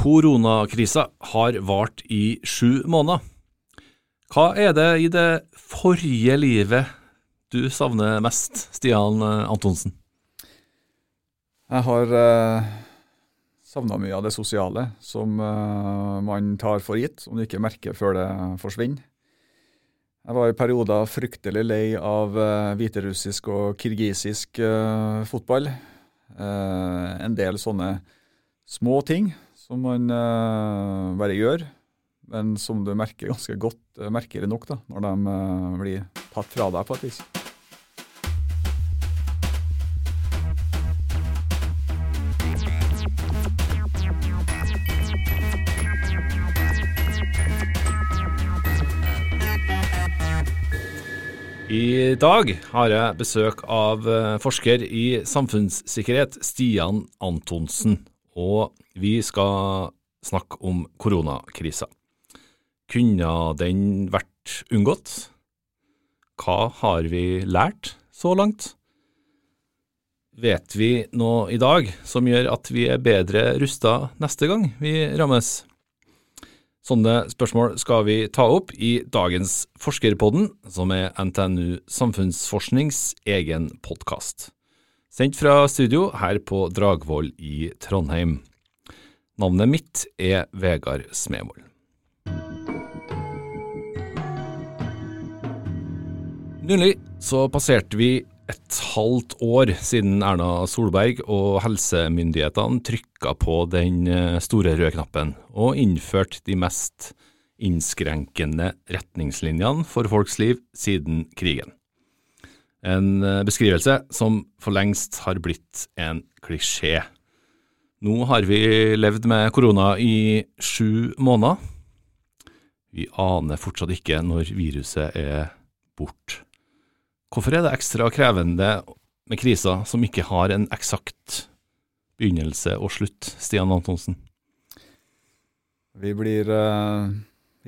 Koronakrisa har vart i sju måneder. Hva er det i det forrige livet du savner mest, Stian Antonsen? Jeg har eh, savna mye av det sosiale som eh, man tar for gitt, om du ikke merker før det forsvinner. Jeg var i perioder fryktelig lei av eh, hviterussisk og kirgisisk eh, fotball. Uh, en del sånne små ting som man bare gjør, men som du merker ganske godt, merker det nok, da, når de blir tatt fra deg på et vis. I dag har jeg besøk av eh, forsker i samfunnssikkerhet Stian Antonsen, og vi skal snakke om koronakrisa. Kunne den vært unngått? Hva har vi lært så langt? Vet vi noe i dag som gjør at vi er bedre rusta neste gang vi rammes? Sånne spørsmål skal vi ta opp i dagens Forskerpodden, som er NTNU Samfunnsforsknings egen podkast. Sendt fra studio her på Dragvoll i Trondheim. Navnet mitt er Vegard Smevold. Nylig så passerte vi et halvt år siden Erna Solberg og helsemyndighetene trykka på den eh, store røde knappen og innførte de mest innskrenkende retningslinjene for folks liv siden krigen. En eh, beskrivelse som for lengst har blitt en klisjé. Nå har vi levd med korona i sju måneder. Vi aner fortsatt ikke når viruset er borte. Hvorfor er det ekstra krevende med kriser som ikke har en eksakt begynnelse og slutt, Stian Antonsen? Vi blir, uh,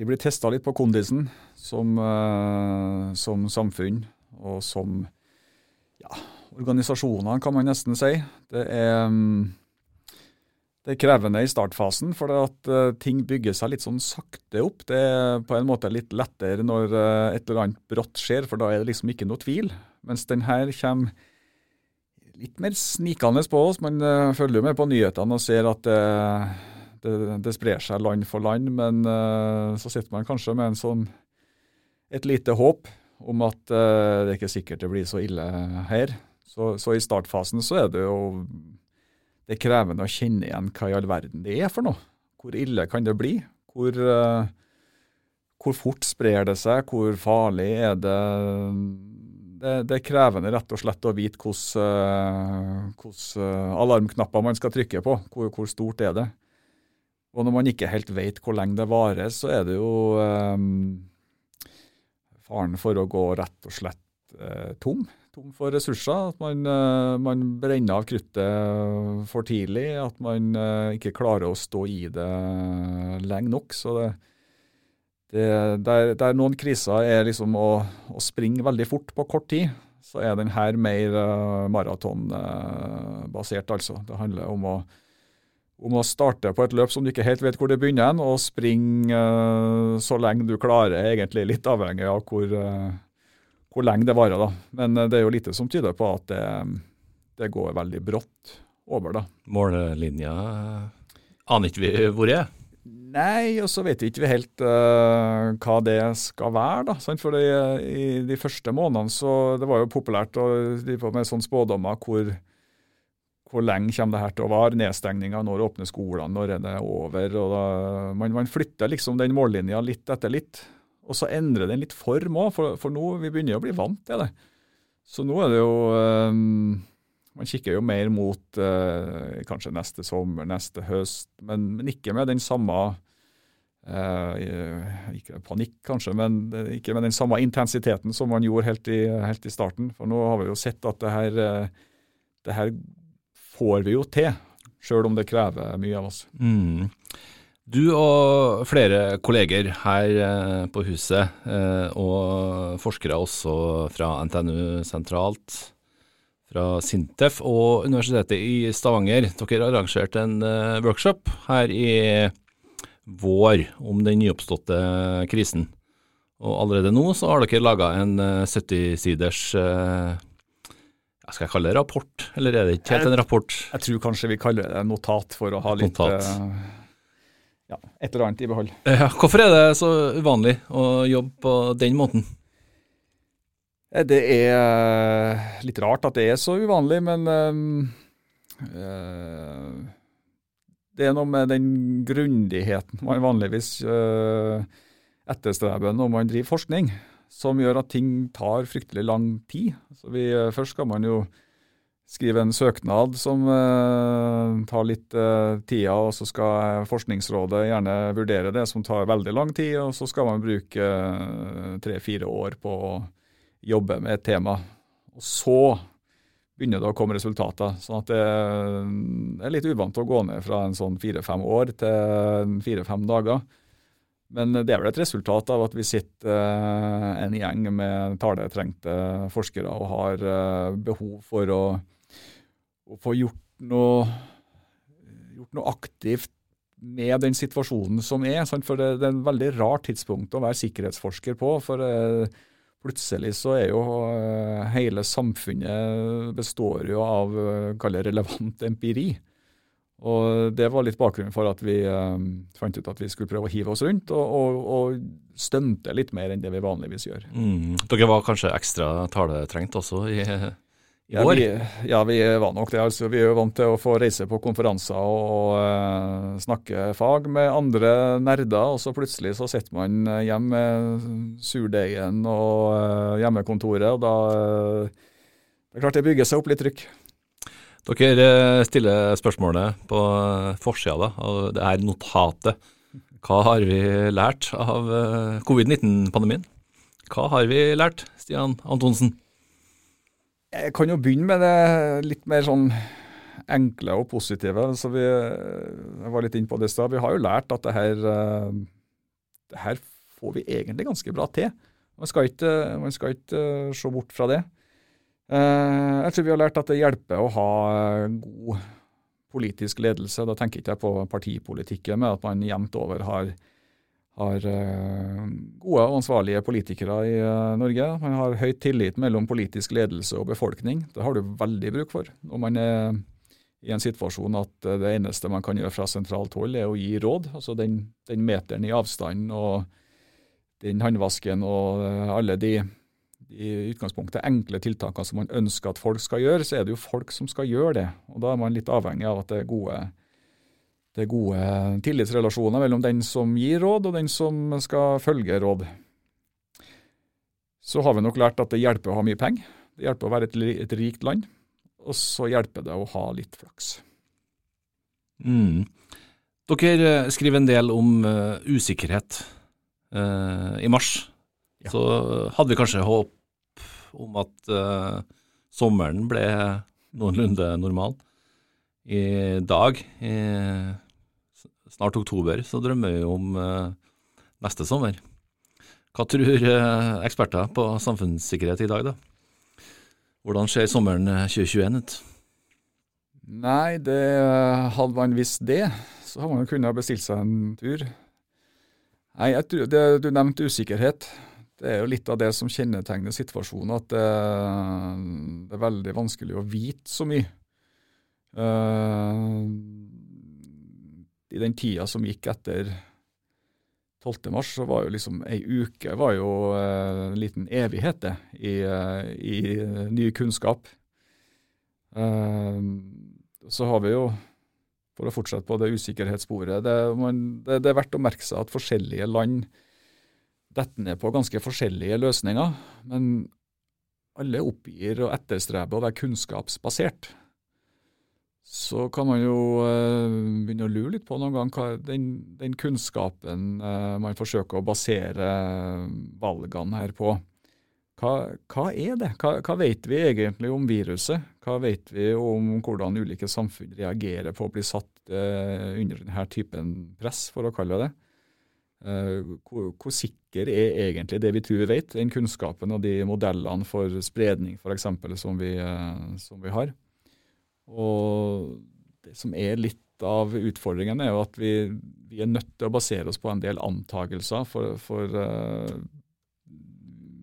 blir testa litt på kondisen som, uh, som, samfunn og som ja, organisasjoner, kan man nesten si. Det er um, det er krevende i startfasen, for at uh, ting bygger seg litt sånn sakte opp. Det er på en måte litt lettere når uh, et eller annet brått skjer, for da er det liksom ikke noe tvil. Mens den her kommer litt mer snikende på oss. Man uh, følger jo med på nyhetene og ser at det, det, sprer seg land for land, men så sitter man kanskje med sånn, et lite håp om at det er ikke sikkert det blir så ille her. Så, så i startfasen så er det jo det er krevende å kjenne igjen hva i all verden det er for noe. Hvor ille kan det bli? Hvor, uh, hvor fort sprer det seg? Hvor farlig er det? Det, det er krevende rett og slett å vite hvilke uh, alarmknapper man skal trykke på. Hvor, hvor, stort er det? Og når man ikke helt vet hvor lenge det varer, så er det jo um, faren for å gå rett og slett uh, tom tom for ressurser. At man, eh, man, brenner av kruttet for tidlig. At man eh, ikke klarer å stå i det lenge nok. Så det, det, der, der, noen kriser er liksom å, å, springe veldig fort på kort tid, så er den her mer uh, maratonbasert, altså. Det handler om å, om å starte på et løp som du ikke helt vet hvor det begynner, og springe så lenge du klarer, egentlig litt avhengig av hvor, hvor lenge det varer. da. Men eh, det er jo lite som tyder på at det, det går veldig brått over. da. Mållinja aner ikke vi hvor er? Nei, og så vet vi ikke helt uh, hva det skal være. da. Sant? For i de første månedene så det var jo populært å drive med sånne spådommer hvor, hvor lenge kommer det her til å vare, nedstengninga, når åpner skolene, når er det over? og da, man, man flytter liksom den mållinja litt etter litt. Og så endrer den litt form òg, for, for, nå vi begynner å bli vant til det. Så nå er det jo um, Man kikker jo mer mot uh, kanskje neste sommer, neste høst, men, men ikke med den samme uh, Ikke panikk, kanskje, men ikke med den samme intensiteten som man gjorde helt i, helt i starten. For nå har vi jo sett at det her, det her får vi jo til, sjøl om det krever mye av oss. Mm. Du og flere kolleger her eh, på huset, eh, og forskere også fra NTNU sentralt, fra Sintef og Universitetet i Stavanger. Dere har arrangert en uh, workshop her i vår om den nyoppståtte krisen. Og allerede nå så har dere laga en 70-siders uh, skal jeg kalle det rapport, eller er det ikke helt en rapport? Jeg tror kanskje vi kaller det notat for å ha litt notat. Ja, et eller annet i behold. Ja, hvorfor er det så uvanlig å jobbe på den måten? Eh, det er eh, litt rart at det er så uvanlig, men øh, det er noe med den grundigheten man vanligvis øh, etterstreber når man driver forskning, som gjør at ting tar fryktelig lang tid. Så vi, først skal man jo skrive en søknad som eh, tar litt eh, tida, og så skal Forskningsrådet gjerne vurdere det, som tar veldig lang tid. Og så skal man bruke uh, tre-fire år på å jobbe med et tema. Og så begynner det å komme resultater. sånn at det er litt uvant å gå ned fra en sånn fire-fem år til fire-fem dager. Men det er vel et resultat av at vi sitter eh, en gjeng med taletrengte forskere og har eh, behov for å, å få gjort noe, gjort noe, aktivt med den situasjonen som er. For det, det er en veldig rart tidspunkt å være sikkerhetsforsker på. for eh, Plutselig så er jo hele samfunnet består jo av relevant empiri. Og Det var litt bakgrunnen for at vi eh, fant ut at vi skulle prøve å hive oss rundt og, og, og stunte litt mer enn det vi vanligvis gjør. Mm. Dere var kanskje ekstra taletrengt også i, i ja, år? Vi, ja, vi var nok det. altså. Vi er jo vant til å få reise på konferanser og, uh, snakke fag med andre nerder, og så plutselig så sitter man eh, hjemme med surdeigen og eh, hjemmekontoret, og da uh, det er klart det bygger seg opp litt trykk. Dere stiller spørsmålet på forsida av det her notatet. Hva har vi lært av covid-19-pandemien? Hva har vi lært, Stian Antonsen? Jeg kan jo begynne med det litt mer sånn enkle og positive. Så vi, jeg var litt inne på det i Vi har jo lært at det her, eh, det her får vi egentlig ganske bra til. Man skal ikke, man skal ikke eh, se bort fra det. Eh, jeg tror vi har lært at det hjelper å ha god politisk ledelse. Da tenker ikke jeg på partipolitikken, men at man jevnt over har har eh, gode og ansvarlige politikere i eh, Norge. Man har høy tillit mellom politisk ledelse og befolkning. Det har du veldig bruk for når man er i en situasjon at eh, det eneste man kan gjøre fra sentralt hold, er å gi råd. Altså den, den meteren i avstand og den håndvasken og alle de i utgangspunktet enkle tiltakene som man ønsker at folk skal gjøre, så er det jo folk som skal gjøre det. Og Da er man litt avhengig av at det er gode det er gode tillitsrelasjoner mellom den som gir råd, og den som skal følge råd. Så har vi nok lært at det hjelper å ha mye penger. Det hjelper å være et, et rikt land. Og så hjelper det å ha litt flaks. Mm. Dere skriver en del om uh, usikkerhet. Uh, I mars ja. så hadde vi kanskje håp om at uh, sommeren ble noenlunde normal. I dag, i snart oktober, så drømmer vi om uh, neste sommer. Hva tror uh, eksperter på samfunnssikkerhet i dag, da? Hvordan ser sommeren 2021 eh, ut? Nei, det hadde man visst det, så hadde man kunnet bestilt seg en tur. Nei, jeg tror det, Du nevnte usikkerhet. Det er jo litt av det som kjennetegner situasjonen, at det, det er veldig vanskelig å vite så mye. Uh, i den tida som gikk etter 12. mars, så var jo liksom ei uke var jo uh, en liten evighet, det, i, i ny kunnskap. Så har vi jo, for å fortsette på det usikkerhetssporet, det, det, det, er verdt å merke seg at forskjellige land detter ned på ganske forskjellige løsninger. Men alle oppgir og etterstreber å være kunnskapsbasert så kan man jo uh, begynne å lure litt på noen gang hva den, den kunnskapen uh, man forsøker å basere valgene her på. Hva, hva er det? Hva, hva, vet vi egentlig om viruset? Hva vet vi om hvordan ulike samfunn reagerer på å bli satt uh, under denne typen press, for å kalle det det? hvor, hvor, sikker er egentlig det vi tror vi vet, den kunnskapen og de modellene for spredning f.eks. Som, vi, som vi har. Og det som er litt av utfordringen, er jo at vi, vi, er nødt til å basere oss på en del antakelser. For, for uh,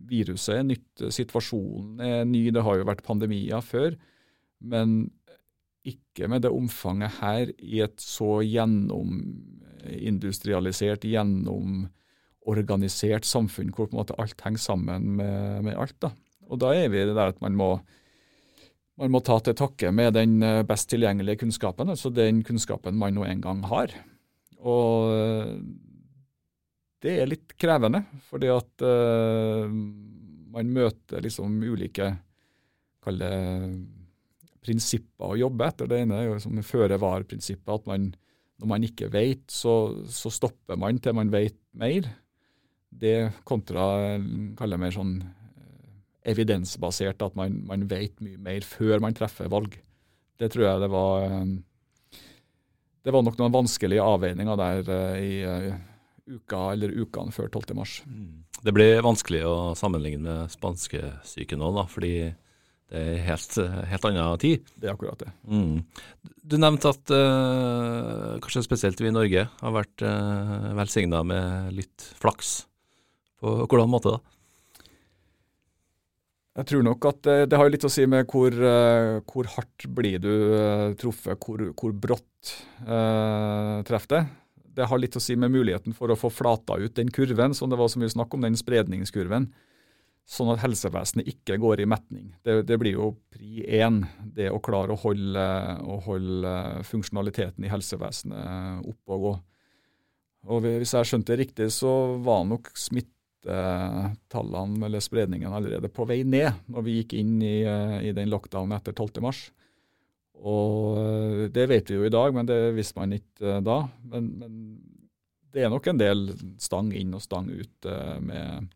viruset er nytt, situasjonen er ny, det har jo vært pandemier før. Men ikke med det omfanget her i et så gjennomindustrialisert, gjennomorganisert samfunn hvor på en måte alt henger sammen med, med alt. da. Og da er vi det der at man må man må ta til takke med den eh, best tilgjengelige kunnskapen, altså den kunnskapen man nå en gang har. Og eh, det er litt krevende, fordi at uh, man møter liksom ulike kall det prinsipper å jobbe etter. Det ene er jo som føre-var-prinsippet, at man, når man ikke vet, så, så, stopper man til man vet mer. Det kontra kaller mer sånn evidensbasert, at man, man, vet mye mer før man treffer valg. Det tror jeg det var eh, Det var nok noen vanskelige avveininger der eh, i eh, uka eller ukene før 12.3. Mm. Det blir vanskelig å sammenligne med spanskesyken nå, fordi det er helt, helt annen tid. Det er akkurat det. Mm. Du nevnte at uh, kanskje spesielt vi i Norge har vært uh, velsigna med litt flaks. På hvordan måte da? Jeg tror nok at det, det har litt å si med hvor, uh, hvor hardt blir du uh, truffet, hvor, hvor brått uh, treffer det. Det har litt å si med muligheten for å få flata ut den kurven, som det var så mye snakk om, den spredningskurven. Sånn at helsevesenet ikke går i metning. Det, det blir jo pri én, det å klare å holde, å holde funksjonaliteten i helsevesenet oppe og gå. Og Hvis jeg skjønte det riktig, så var nok smitte smittetallene eller spredningen allerede på vei ned når vi gikk inn i, eh, i den lockdownen etter 12.3. Og eh, det vet vi jo i dag, men det visste man ikke eh, da. Men, men det er nok en del stang inn og stang ut med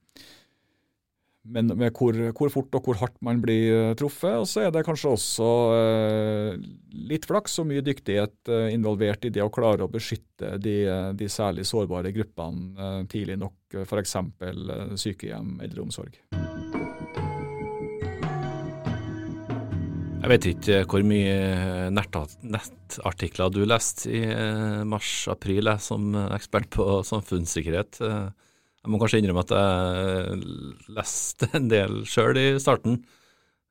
men med hvor, hvor, fort og hvor hardt man blir eh, truffet. Og så er det kanskje også eh, litt flaks og mye dyktighet eh, involvert i det å klare å beskytte de, de særlig sårbare gruppene tidlig nok, f.eks. Eh, sykehjem, eldreomsorg. Jeg vet ikke hvor mye nettartikler du leste i mars-april som ekspert på samfunnssikkerhet. Jeg må kanskje innrømme at jeg leste en del sjøl i starten.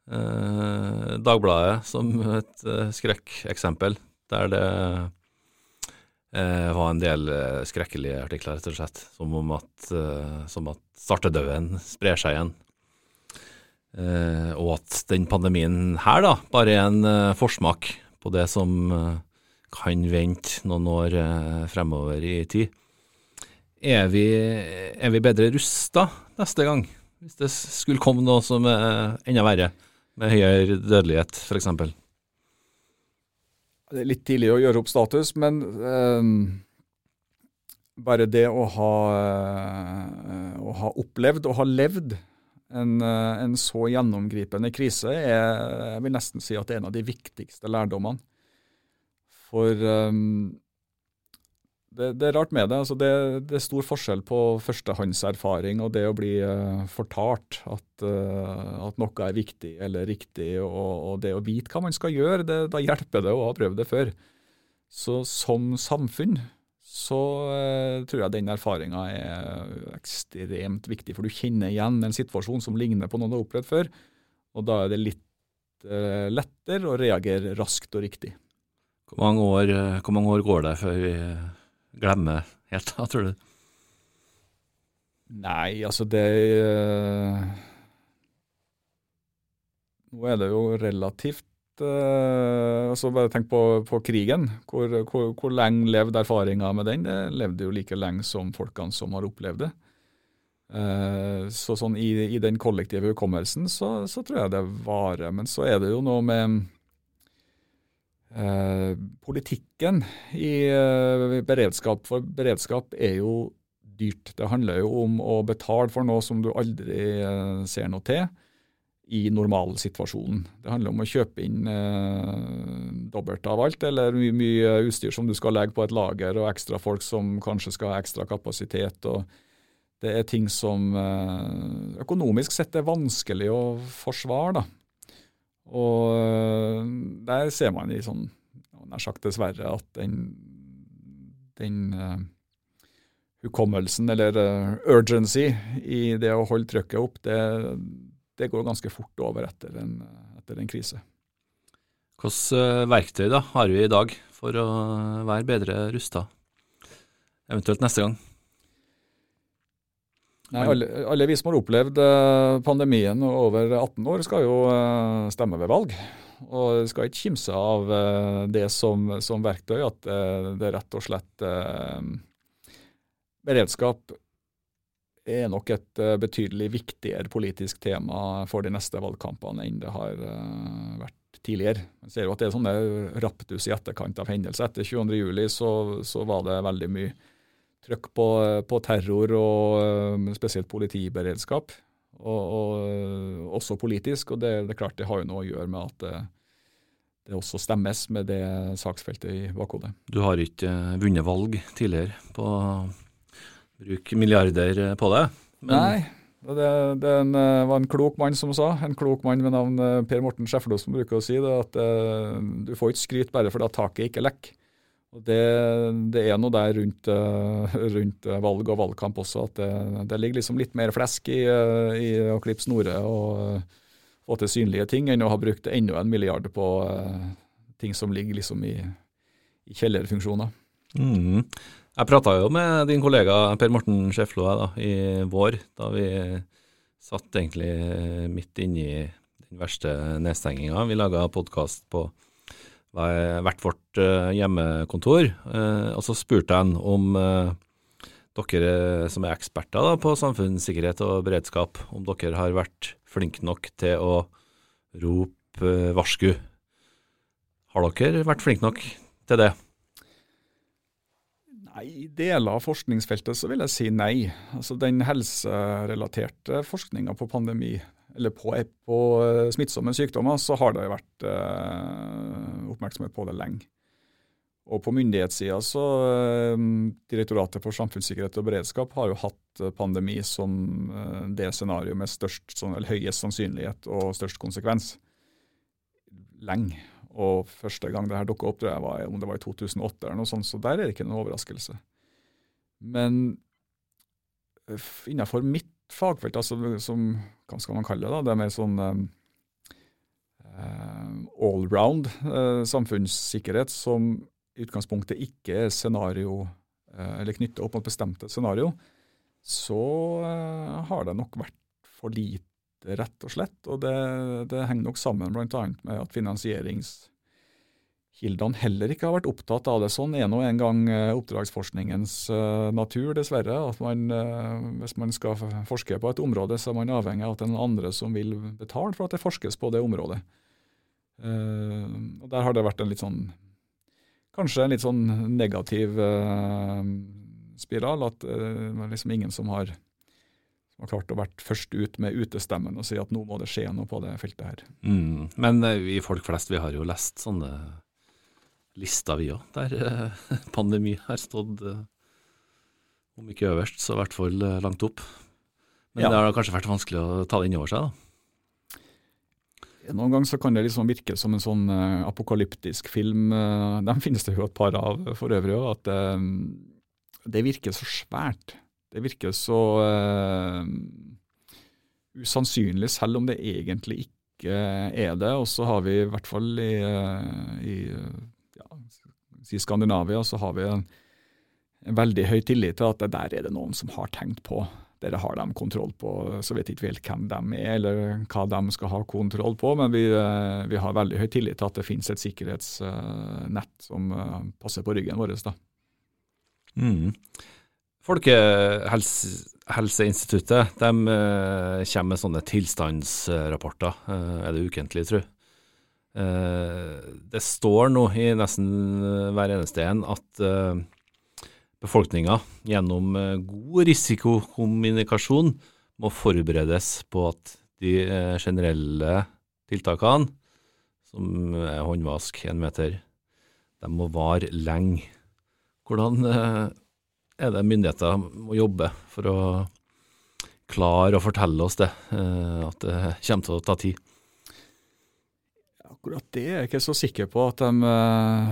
Eh, Dagbladet som et eh, skrekkeksempel, der det eh, var en del skrekkelige artikler, rett og slett, som om at, eh, som at svartedauden sprer seg igjen. Og at den pandemien her da, bare er en forsmak på det som kan vente noen år fremover i tid er vi, er vi bedre rusta neste gang? Hvis det skulle komme noe som er enda verre, med høyere dødelighet f.eks.? Det er litt tidlig å gjøre opp status, men eh, bare det å ha, eh, å ha, opplevd og ha levd en, eh, en, så gjennomgripende krise, er, jeg vil nesten si at det er en av de viktigste lærdommene. For um, det, det, er rart med det. Altså det. det. er stor forskjell på førstehåndserfaring og det å bli uh, fortalt at, uh, at, noe er viktig eller riktig, og, og, det å vite hva man skal gjøre. Det, da hjelper det å ha prøvd det før. Så som samfunn så uh, tror jeg den erfaringa er ekstremt viktig. For du kjenner igjen en situasjon som ligner på noe du har opplevd før. Og da er det litt lettere å reagere raskt og riktig. Hvor mange år, hvor mange år går det før vi glemme helt, da, tror du? Nei, altså det øh, Nå er det jo relativt øh, altså Bare tenk på, på krigen. Hvor, hvor, hvor, lenge levde erfaringa med den? Det levde jo like lenge som folkene som har opplevd det. Uh, så sånn i, i, den kollektive hukommelsen så, så, tror jeg det varer. Men så er det jo noe med Eh, politikken i eh, beredskap for beredskap er jo dyrt. Det handler jo om å betale for noe som du aldri eh, ser noe til. i normalsituasjonen. Det handler om å kjøpe inn eh, dobbelt av alt, eller mye, mye utstyr som du skal legge på et lager, og ekstra folk som kanskje skal ha ekstra kapasitet. og Det er ting som eh, økonomisk sett er vanskelig å forsvare. da. Og eh, der ser man i sånn, nær sagt dessverre, at den, den uh, hukommelsen, eller uh, urgency, i det å holde trykket opp, det, det går ganske fort over etter en, etter en krise. Hvilke verktøy da har vi i dag for å være bedre rusta, eventuelt neste gang? Nei, alle, alle, vi som har opplevd eh, pandemien over 18 år, skal jo eh, stemme ved valg. Og skal ikke kimse av det som, som verktøy, at det rett og slett beredskap er nok et betydelig viktigere politisk tema for de neste valgkampene enn det har vært tidligere. Man ser jo at det er sånne raptus i etterkant av hendelser. Etter 22.07 så, så var det veldig mye trøkk på, på terror og uh, spesielt politiberedskap. Og, og, også politisk. Og det, det, er klart det har jo noe å gjøre med at det, det også stemmes med det saksfeltet i bakhodet. Du har ikke vunnet valg tidligere på å bruke milliarder på det. Men... Nei, det, det en, eh, var en klok mann som sa, en klok mann med navn eh, Per Morten Skjeflo som bruker å si det, at uh, du får ikke skryt bare fordi taket ikke lekker. Det, det, er noe der rundt, uh, rundt, valg og valgkamp også, at det, det ligger liksom litt mer flesk i, uh, i å klippe snorer og få til synlige ting, enn å ha brukt enda en milliard på ting som ligger liksom i, i kjellerfunksjoner. Mm. Jeg prata jo med din kollega Per Morten Schäflo i vår, da vi satt egentlig midt inni den verste nedstenginga. Vi laga podkast på hvert vårt eh, hjemmekontor, eh, og så spurte jeg han om eh, dere som er eksperter på samfunnssikkerhet og beredskap, om dere har vært flinke nok til å rope varsku. Har dere vært flinke nok til det? Nei, I deler av forskningsfeltet så vil jeg si nei. Altså Den helserelaterte forskninga på pandemi, eller på, på, eh, smittsomme sykdommer, så har det vært eh, oppmerksomhet på det lenge. Og på myndighetssida så eh, Direktoratet for samfunnssikkerhet og beredskap har jo hatt eh, pandemi som eh, det scenarioet med størst, sånn, høyest sannsynlighet og størst konsekvens lenge. Og første gang det her dukka opp, det var, om det var i 2008 eller noe sånt, så der er det ikke noen overraskelse. Men innenfor mitt fagfelt, altså som hva skal man kalle det, da, det er mer sånn eh, uh, allround eh, samfunnssikkerhet som i utgangspunktet ikke er scenario, eh, eller knyttet opp mot bestemte scenario, så har det nok vært for lite rett og slett. Og det, det henger nok sammen bl.a. med at finansieringskildene heller ikke har vært opptatt av det. Sånn er nå en gang eh, oppdragsforskningens uh, natur, dessverre. at man, uh, Hvis man skal forske på et område, så er man avhengig av at det er noen andre som vil betale for at det forskes på det området. Og Der har det vært en litt sånn Kanskje en litt sånn negativ spiral. At det er liksom ingen som har som har klart å vært først ut med utestemmen og si at nå må det skje noe på det feltet her. Mm. Men vi folk flest vi har jo lest sånne lister vi òg, der uh, pandemi har stått uh, om ikke øverst, så i hvert fall langt opp. Men ja. det har kanskje vært vanskelig å ta det inn over seg, da? Noen ganger så kan det liksom virke som en sånn apokalyptisk film. Dem finnes det jo et par av for øvrig òg. At det virker så svært. Det virker så uh, usannsynlig, selv om det egentlig ikke er det. Og så har vi i hvert fall i, eh, i i Skandinavia så har vi en, en, veldig høy tillit til at det der er det noen som har tenkt på. Dere har de kontroll på, så vet ikke helt hvem de er eller hva de skal ha kontroll på, men vi, eh, vi har veldig høy tillit til at det finnes et sikkerhetsnett som passer på ryggen vår. da. Mm. Folkehelseinstituttet de uh, kommer med sånne tilstandsrapporter. Er det ukentlig, tror. Uh, det står nå i nesten hver eneste en at uh, befolkninga gjennom god risikokommunikasjon må forberedes på at de eh, generelle tiltakene, som er håndvask én meter, de må vare lenge. Hvordan eh, er det myndigheter må jobbe for å klare å fortelle oss det, eh, at det kommer til å ta tid? Akkurat det er jeg ikke så sikker på at de uh,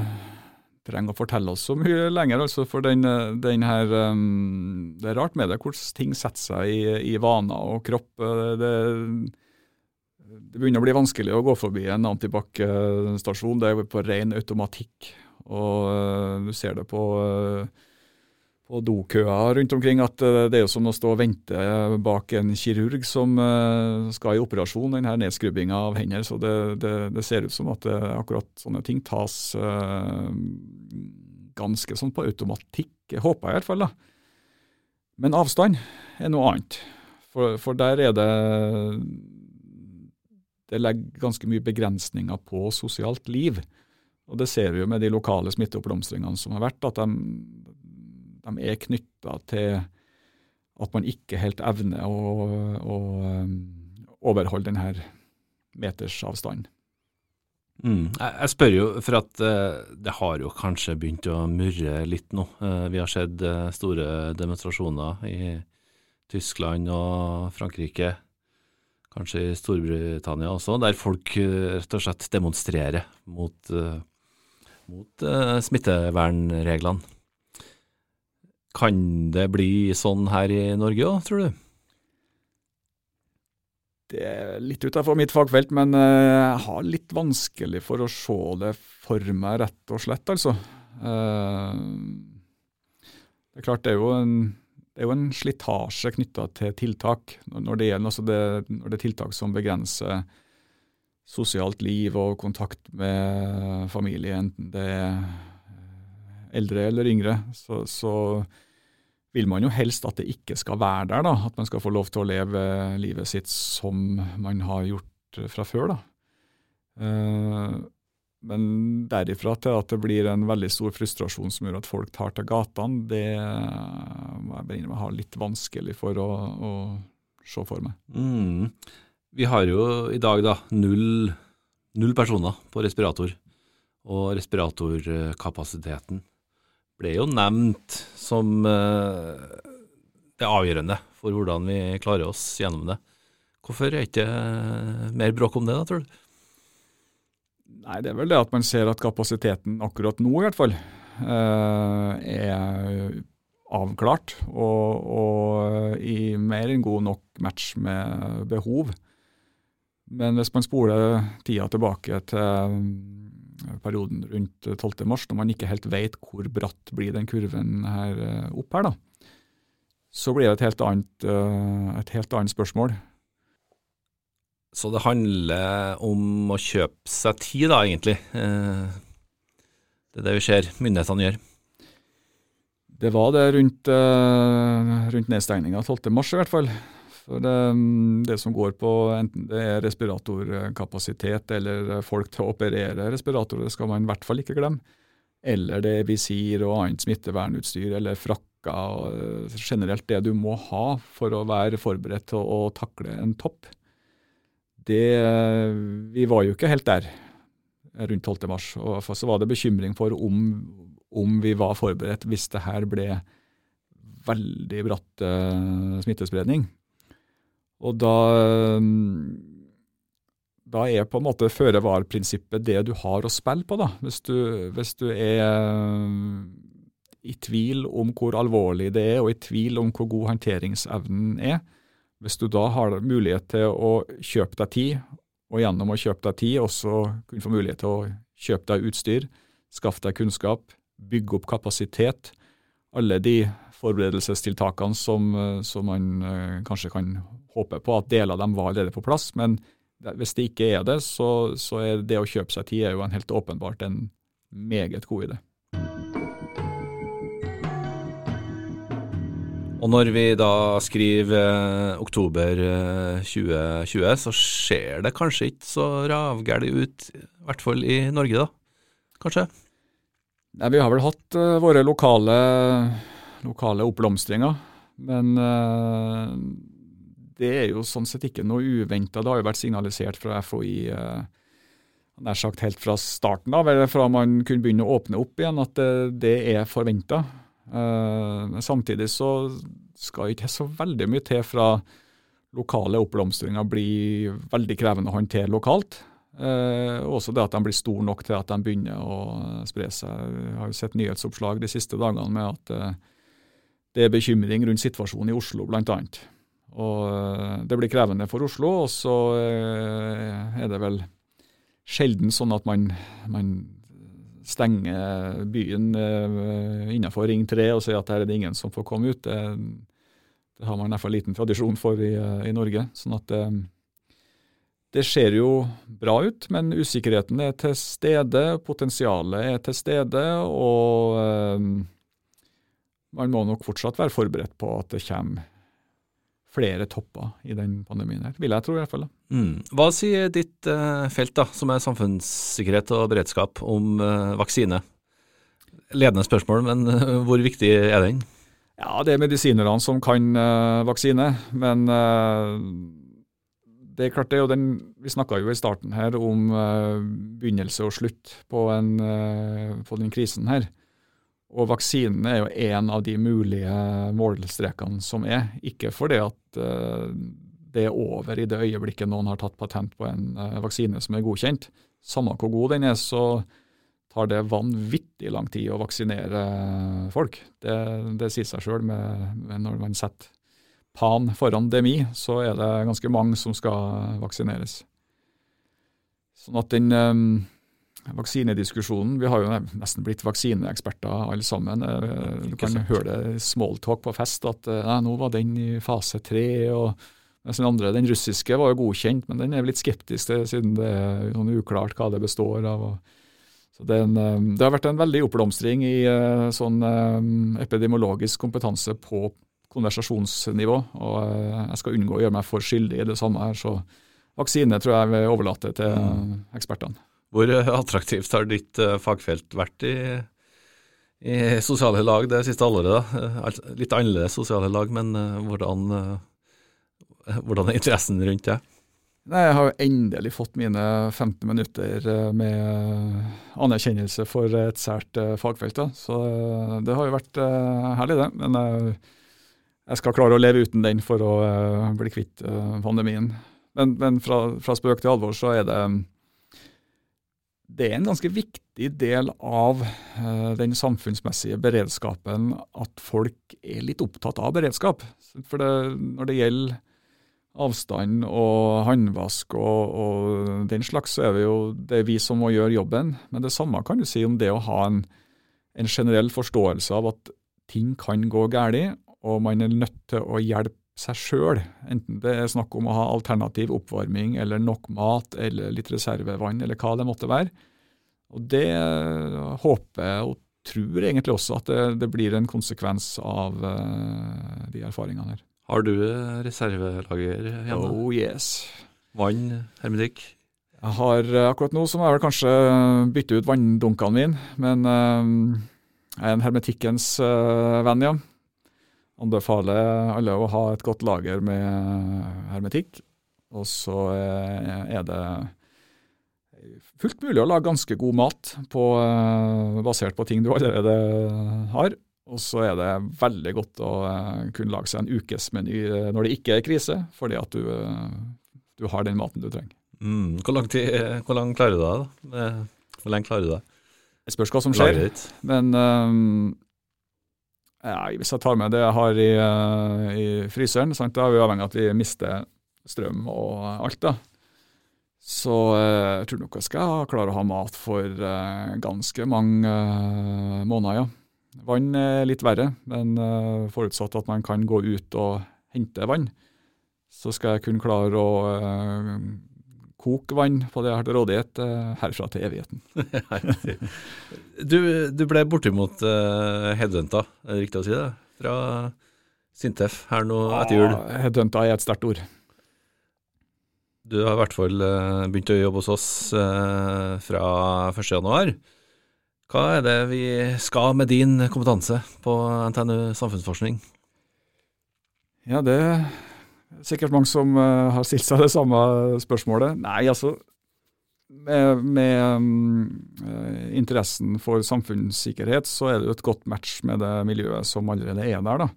trenger å fortelle oss så mye lenger. altså For den, den her, um, Det er rart med det, hvordan ting setter seg i, i vaner og kropp. Det, det, begynner å bli vanskelig å gå forbi en antibac-stasjon. Det er på ren automatikk. Og uh, du ser det på uh, og dokøer rundt omkring at eh, det er jo som å stå og vente bak en kirurg som eh, skal i operasjon, denne nedskrubbinga av hender. Så det, det, det, ser ut som at eh, akkurat sånne ting tas ganske sånn på automatikk. Jeg håper i hvert fall, da. Men avstand er noe annet. For, for der er det Det legger ganske mye begrensninger på sosialt liv. Og det ser vi jo med de lokale smitteoppblomstringene som har vært, at de, er knytta til at man ikke helt evner å, å um, overholde denne metersavstanden. Mm. Jeg, spør jo, for at uh, det har jo kanskje begynt å murre litt nå. Uh, vi har sett uh, store demonstrasjoner i Tyskland og Frankrike, kanskje i Storbritannia også, der folk rett og slett demonstrerer mot, mot smittevernreglene. Kan det bli sånn her i Norge òg, tror du? Det er litt utenfor mitt fagfelt, men eh, jeg har litt vanskelig for å se det for meg, rett og slett, altså. Eh, det er klart, det er jo en, det er jo en slitasje knytta til tiltak. Når det gjelder altså det, når det er tiltak som begrenser sosialt liv og kontakt med familie, enten det er eldre eller yngre, så, så, vil man jo helst at det ikke skal være der. da, At man skal få lov til å leve livet sitt som man har gjort fra før. da. Uh, men derifra til at det blir en veldig stor frustrasjon som gjør at folk tar til gatene, det må jeg bare ha litt vanskelig for å, å se for meg. Mm. Vi har jo i dag da null, null personer på respirator, og respiratorkapasiteten ble jo nevnt som uh, det avgjørende for hvordan vi klarer oss gjennom det. Hvorfor er det ikke mer bråk om det, da, tror du? Nei, Det er vel det at man ser at kapasiteten akkurat nå, i hvert fall, uh, er avklart og, og, i mer enn god nok match med behov. Men hvis man spoler tida tilbake til perioden rundt 12. mars, når man ikke helt vet hvor bratt blir den kurven her eh, opp her, da, så blir det et helt annet, eh, et helt annet spørsmål. Så det handler om å kjøpe seg tid, da, egentlig. Eh, det er det vi ser myndighetene gjør. Det var det rundt, rundt nedstengninga 12.3 i hvert fall. For det, det, som går på enten det er respiratorkapasitet eller folk til å operere respiratorer, det skal man i hvert fall ikke glemme. Eller det er visir og annet smittevernutstyr eller frakker og eh, generelt det du må ha for å være forberedt til å takle en topp. Det, vi var jo ikke helt der rundt 12. mars. Og så var det bekymring for om, om vi var forberedt hvis det her ble veldig bratt uh, smittespredning. Og da, da er på en måte føre-var-prinsippet det du har å spille på. da. Hvis du, hvis du, er i tvil om hvor alvorlig det er, og i tvil om hvor god håndteringsevnen er, hvis du da har mulighet til å kjøpe deg tid, og gjennom å kjøpe deg tid også kunne få mulighet til å kjøpe deg utstyr, skaffe deg kunnskap, bygge opp kapasitet, alle de forberedelsestiltakene som, som man eh, kanskje kan håper på at deler av dem var allerede på plass. Men hvis det ikke er det, så, så er det å kjøpe seg tid er jo en helt åpenbart en meget god idé. Og når vi da skriver eh, oktober 2020, eh, så ser det kanskje ikke så ravgæli ut, i hvert fall i Norge, da? Kanskje? Nei, Vi har vel hatt uh, våre lokale, lokale oppblomstringer. Men det er jo sånn sett ikke noe uventa. Det har jo vært signalisert fra FHI eh, nær sagt helt fra starten av, eller fra man kunne begynne å åpne opp igjen, at det, det er forventa. Eh, samtidig så skal ikke så veldig mye til fra lokale oppblomstringer blir veldig krevende å håndtere lokalt. Eh, også det at de blir store nok til at de begynner å spre seg. Jeg har jo sett nyhetsoppslag de siste dagene med at eh, det er bekymring rundt situasjonen i Oslo, bl.a. Og eh, det blir krevende for Oslo, og så eh, er det vel sjelden sånn at man, man stenger byen eh, innenfor Ring 3 og sier at her er det ingen som får komme ut. Det, det har man i hvert fall liten tradisjon for i, i Norge. sånn at det, det ser jo bra ut, men usikkerheten er til stede, potensialet er til stede, og man må nok fortsatt være forberedt på at det kommer flere topper i den pandemien her, vil jeg tro i hvert fall. Mm. Hva sier ditt eh, felt, da, som er samfunnssikkerhet og beredskap, om eh, vaksine? Ledende spørsmål, men eh, hvor viktig er den? Ja, det er medisinerne som kan uh, vaksine, men uh, det er klart det jo den, Vi snakka jo i starten her om uh, begynnelse og slutt på, en, på den krisen her. Og vaksinen er jo en av de mulige målstrekene som er. Ikke fordi at uh, det er over i det øyeblikket noen har tatt patent på en uh, vaksine som er godkjent. Samme hvor god den er, så tar det vanvittig lang tid å vaksinere folk. Det, det sier seg sjøl når man setter pan foran demi, så er det ganske mange som skal vaksineres. Sånn at den um, vaksinediskusjonen. Vi har jo nesten blitt vaksineeksperter alle sammen. Eh, du kan høre det i smalltalk på fest at eh, nå var den i fase tre. den andre, den russiske var jo godkjent, men den er litt skeptisk til siden det er sånn uklart hva det består av. så det, en, eh, det, har vært en veldig oppblomstring i sånn epidemiologisk kompetanse på konversasjonsnivå. og Jeg skal unngå å gjøre meg for skyldig i det samme her, så vaksine tror jeg vi overlater til mm. ekspertene. Hvor attraktivt har ditt eh, fagfelt vært i, i sosiale lag det siste halvåret? Eh, litt annerledes sosiale lag, men eh, hvordan, hvordan er interessen rundt det? Nei, Jeg har endelig fått mine 15 minutter med anerkjennelse for et sært fagfelt. Da. Så det har jo vært herlig, det. Men jeg skal klare å leve uten den for å bli kvitt pandemien. Men, men fra, fra spøk til alvor så er det det er en ganske viktig del av uh, den samfunnsmessige beredskapen at folk er litt opptatt av beredskap. For det, når det gjelder avstand og håndvask og, og, den slags, så er det jo det er vi som må gjøre jobben. Men det samme kan du si om det å ha en, en generell forståelse av at ting kan gå galt, og man er nødt til å hjelpe seg sjøl. Enten det er snakk om å ha alternativ oppvarming eller nok mat eller litt reservevann eller hva det måtte være. Og Det håper og tror egentlig også at det, det blir en konsekvens av uh, de erfaringene her. Har du reservelager hjemme? Oh yes. Vann, hermetikk? Jeg har Akkurat nå så må jeg vel kanskje bytte ut vanndunkene mine, men uh, jeg er en hermetikkens uh, venn, ja anbefaler alle å ha et godt lager med hermetikk. Og så eh, er det fullt mulig å lage ganske god mat på, eh, basert på ting du allerede har. Og så er det veldig godt å eh, kunne lage seg en ukesmeny når det ikke er krise, fordi at du, du har den maten du trenger. Mm. Hvor, lang tid, hvor lang klarer du deg? da? Hvor lenge klarer du deg? Det spørs hva som skjer. Men um, ja, hvis jeg tar med det jeg har i, uh, i fryseren, sant, da er vi avhengig av at vi mister strøm og alt. da. Så uh, jeg tror nok jeg skal klare å ha mat for uh, ganske mange måneder, ja. Vann er litt verre, men forutsatt at man kan gå ut og hente vann, så skal jeg kunne klare å koke vann på det jeg har til rådighet herfra til evigheten. Du, du ble bortimot uh, headhunta, er det riktig å si det? Fra Sintef her nå etter jul? Ja, headhunta er et sterkt ord. Du har i hvert fall uh, begynt å jobbe hos oss uh, fra 1.1. Hva er det vi skal med din kompetanse på NTNU samfunnsforskning? Ja, det Sikkert mange som uh, har stilt seg det samme spørsmålet. Nei, altså Med, med um, interessen for samfunnssikkerhet, så er det jo et godt match med det miljøet som allerede er der. da.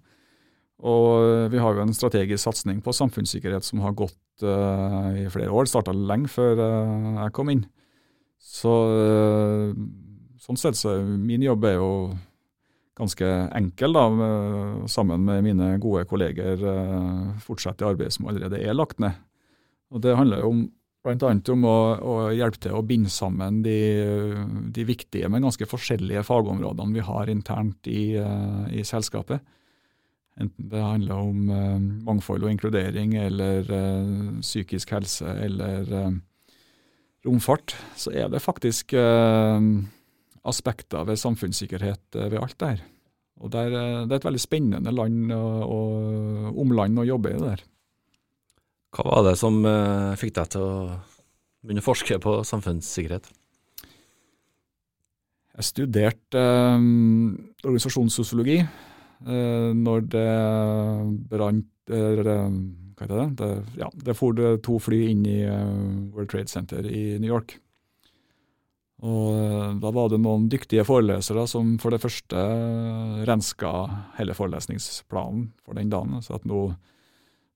Og vi har jo en strategisk satsing på samfunnssikkerhet som har gått uh, i flere år. Starta lenge før uh, jeg kom inn. Så uh, sånn sett så min jobb er jo ganske enkel, da, sammen med mine gode kolleger fortsette det arbeidet som allerede er lagt ned. Og Det handler jo om, bl.a. om å, å, hjelpe til å binde sammen de, de, viktige, men ganske forskjellige fagområdene vi har internt i, i selskapet. Enten det handler om eh, mangfold og inkludering, eller eh, psykisk helse, eller eh, romfart, så er det faktisk aspekter ved samfunnssikkerhet ved alt det her. Og det er, det er et veldig spennende land og, og omland å jobbe i der. Hva var det som fikk deg til å begynne å forske på samfunnssikkerhet? Jeg studerte organisasjonssosiologi Eh, når det brant Hva heter det? Det, ja, det for to fly inn i eh, World Trade Center i New York. Og eh, da var det noen dyktige forelesere som for det første renska hele forelesningsplanen for den dagen. Så at nå,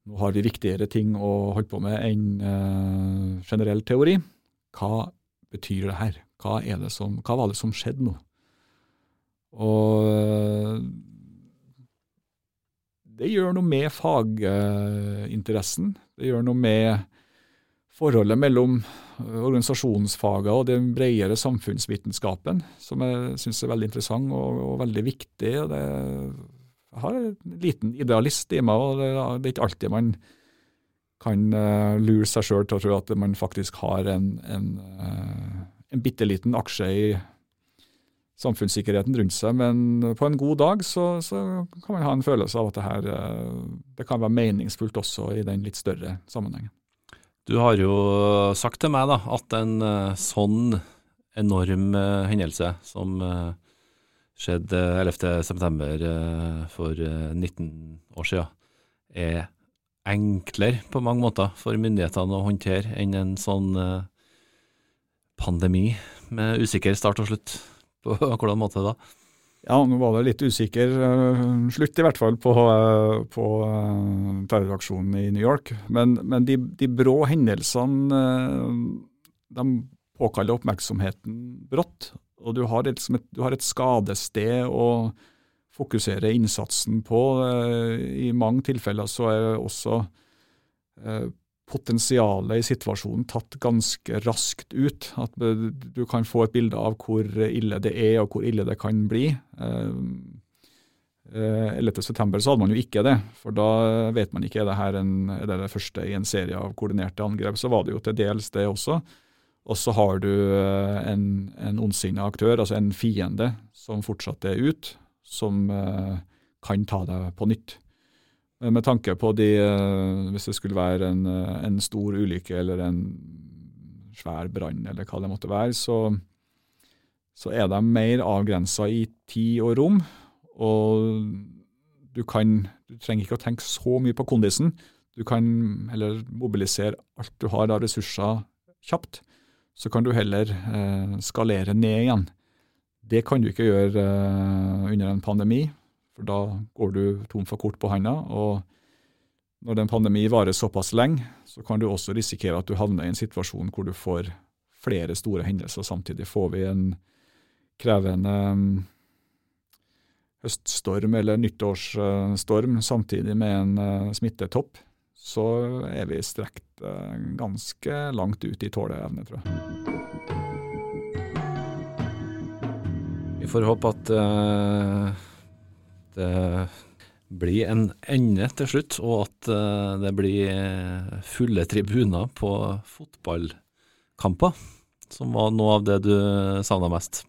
nå har vi viktigere ting å holde på med enn uh, generell teori. Hva betyr det her? Hva, det som, hva var det som skjedde nå? Og det gjør noe med faginteressen. Det gjør noe med forholdet mellom organisasjonsfagene og den bredere samfunnsvitenskapen, som jeg syns er veldig interessant og, og veldig viktig. Det, jeg har en liten idealist i meg, og det, er ikke alltid man kan uh, lure seg sjøl til å tro at man faktisk har en, en, uh, en bitte liten aksje i samfunnssikkerheten rundt seg, men på en god dag så, så, kan man ha en følelse av at det her eh, det kan være meningsfullt også i den litt større sammenhengen. Du har jo sagt til meg da, at en eh, sånn enorm eh, hendelse som skjedde 11.9. for 19 år siden, er enklere på mange måter for myndighetene å håndtere enn en sånn pandemi med usikker start og slutt. På hvordan måte da? Ja, nå var det litt usikker uh, slutt, i hvert fall, på, uh, på uh, terroraksjonen i New York. Men, men de, de, brå hendelsene de påkaller oppmerksomheten brått. Og du har et, du har et skadested å fokusere innsatsen på. I mange tilfeller så er også potensialet i situasjonen tatt ganske raskt ut. At du kan få et bilde av hvor ille det er og hvor ille det kan bli. 11.9 eh, så hadde man jo ikke det, for da vet man ikke er det her en, er det, det første i en serie av koordinerte angrep. Så var det jo til dels det også. Og så har du eh, en, en ondsinna aktør, altså en fiende, som fortsatt er ut, som eh, kan ta deg på nytt. Med tanke på de eh, Hvis det skulle være en, eh, en stor ulykke eller en svær brann eller hva det måtte være, så, så er de mer avgrensa i tid og rom. Og du kan Du trenger ikke å tenke så mye på kondisen. Du kan heller mobilisere alt du har av ressurser kjapt. Så kan du heller eh, skalere ned igjen. Det kan du ikke gjøre eh, under en pandemi. For da går du tom for kort på handa. Og når en pandemi varer såpass lenge, så kan du også risikere at du havner i en situasjon hvor du får flere store hendelser samtidig. Får vi en krevende um, høststorm eller nyttårsstorm samtidig med en uh, smittetopp, så er vi strekt uh, ganske langt ut i tåleevne, tror jeg. Vi får håpe at uh det blir en ende til slutt, og at eh, det blir fulle tribuner på fotballkamper, som var noe av det du savna mest.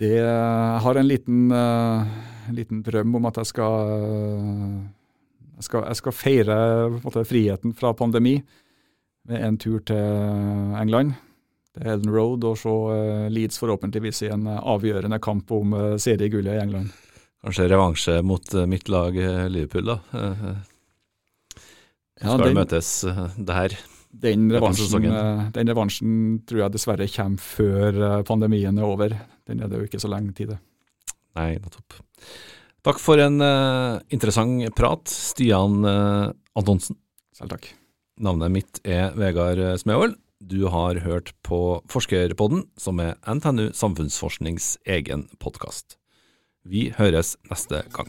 Det har en liten, uh, liten, drøm om at jeg skal, jeg skal, jeg skal feire måte, friheten fra pandemi med en tur til England Ellen Road og se uh, Leeds forhåpentligvis i en uh, avgjørende kamp om uh, seriegullet i England. Kanskje revansje mot mitt lag Liverpool, da? Ja, skal den- det møtes eh, der. Den revansjen, eh, den revansjen tror jeg dessverre kommer før eh, pandemien er over. Den er det jo ikke så lenge tid til. Nei, nettopp. Takk for en uh, interessant prat, Stian uh, Antonsen. Selv takk. Navnet mitt er Vegard Smevold. Du har hørt på Forskerpodden, som er NTNU Samfunnsforsknings egen podkast. Vi høres neste gang.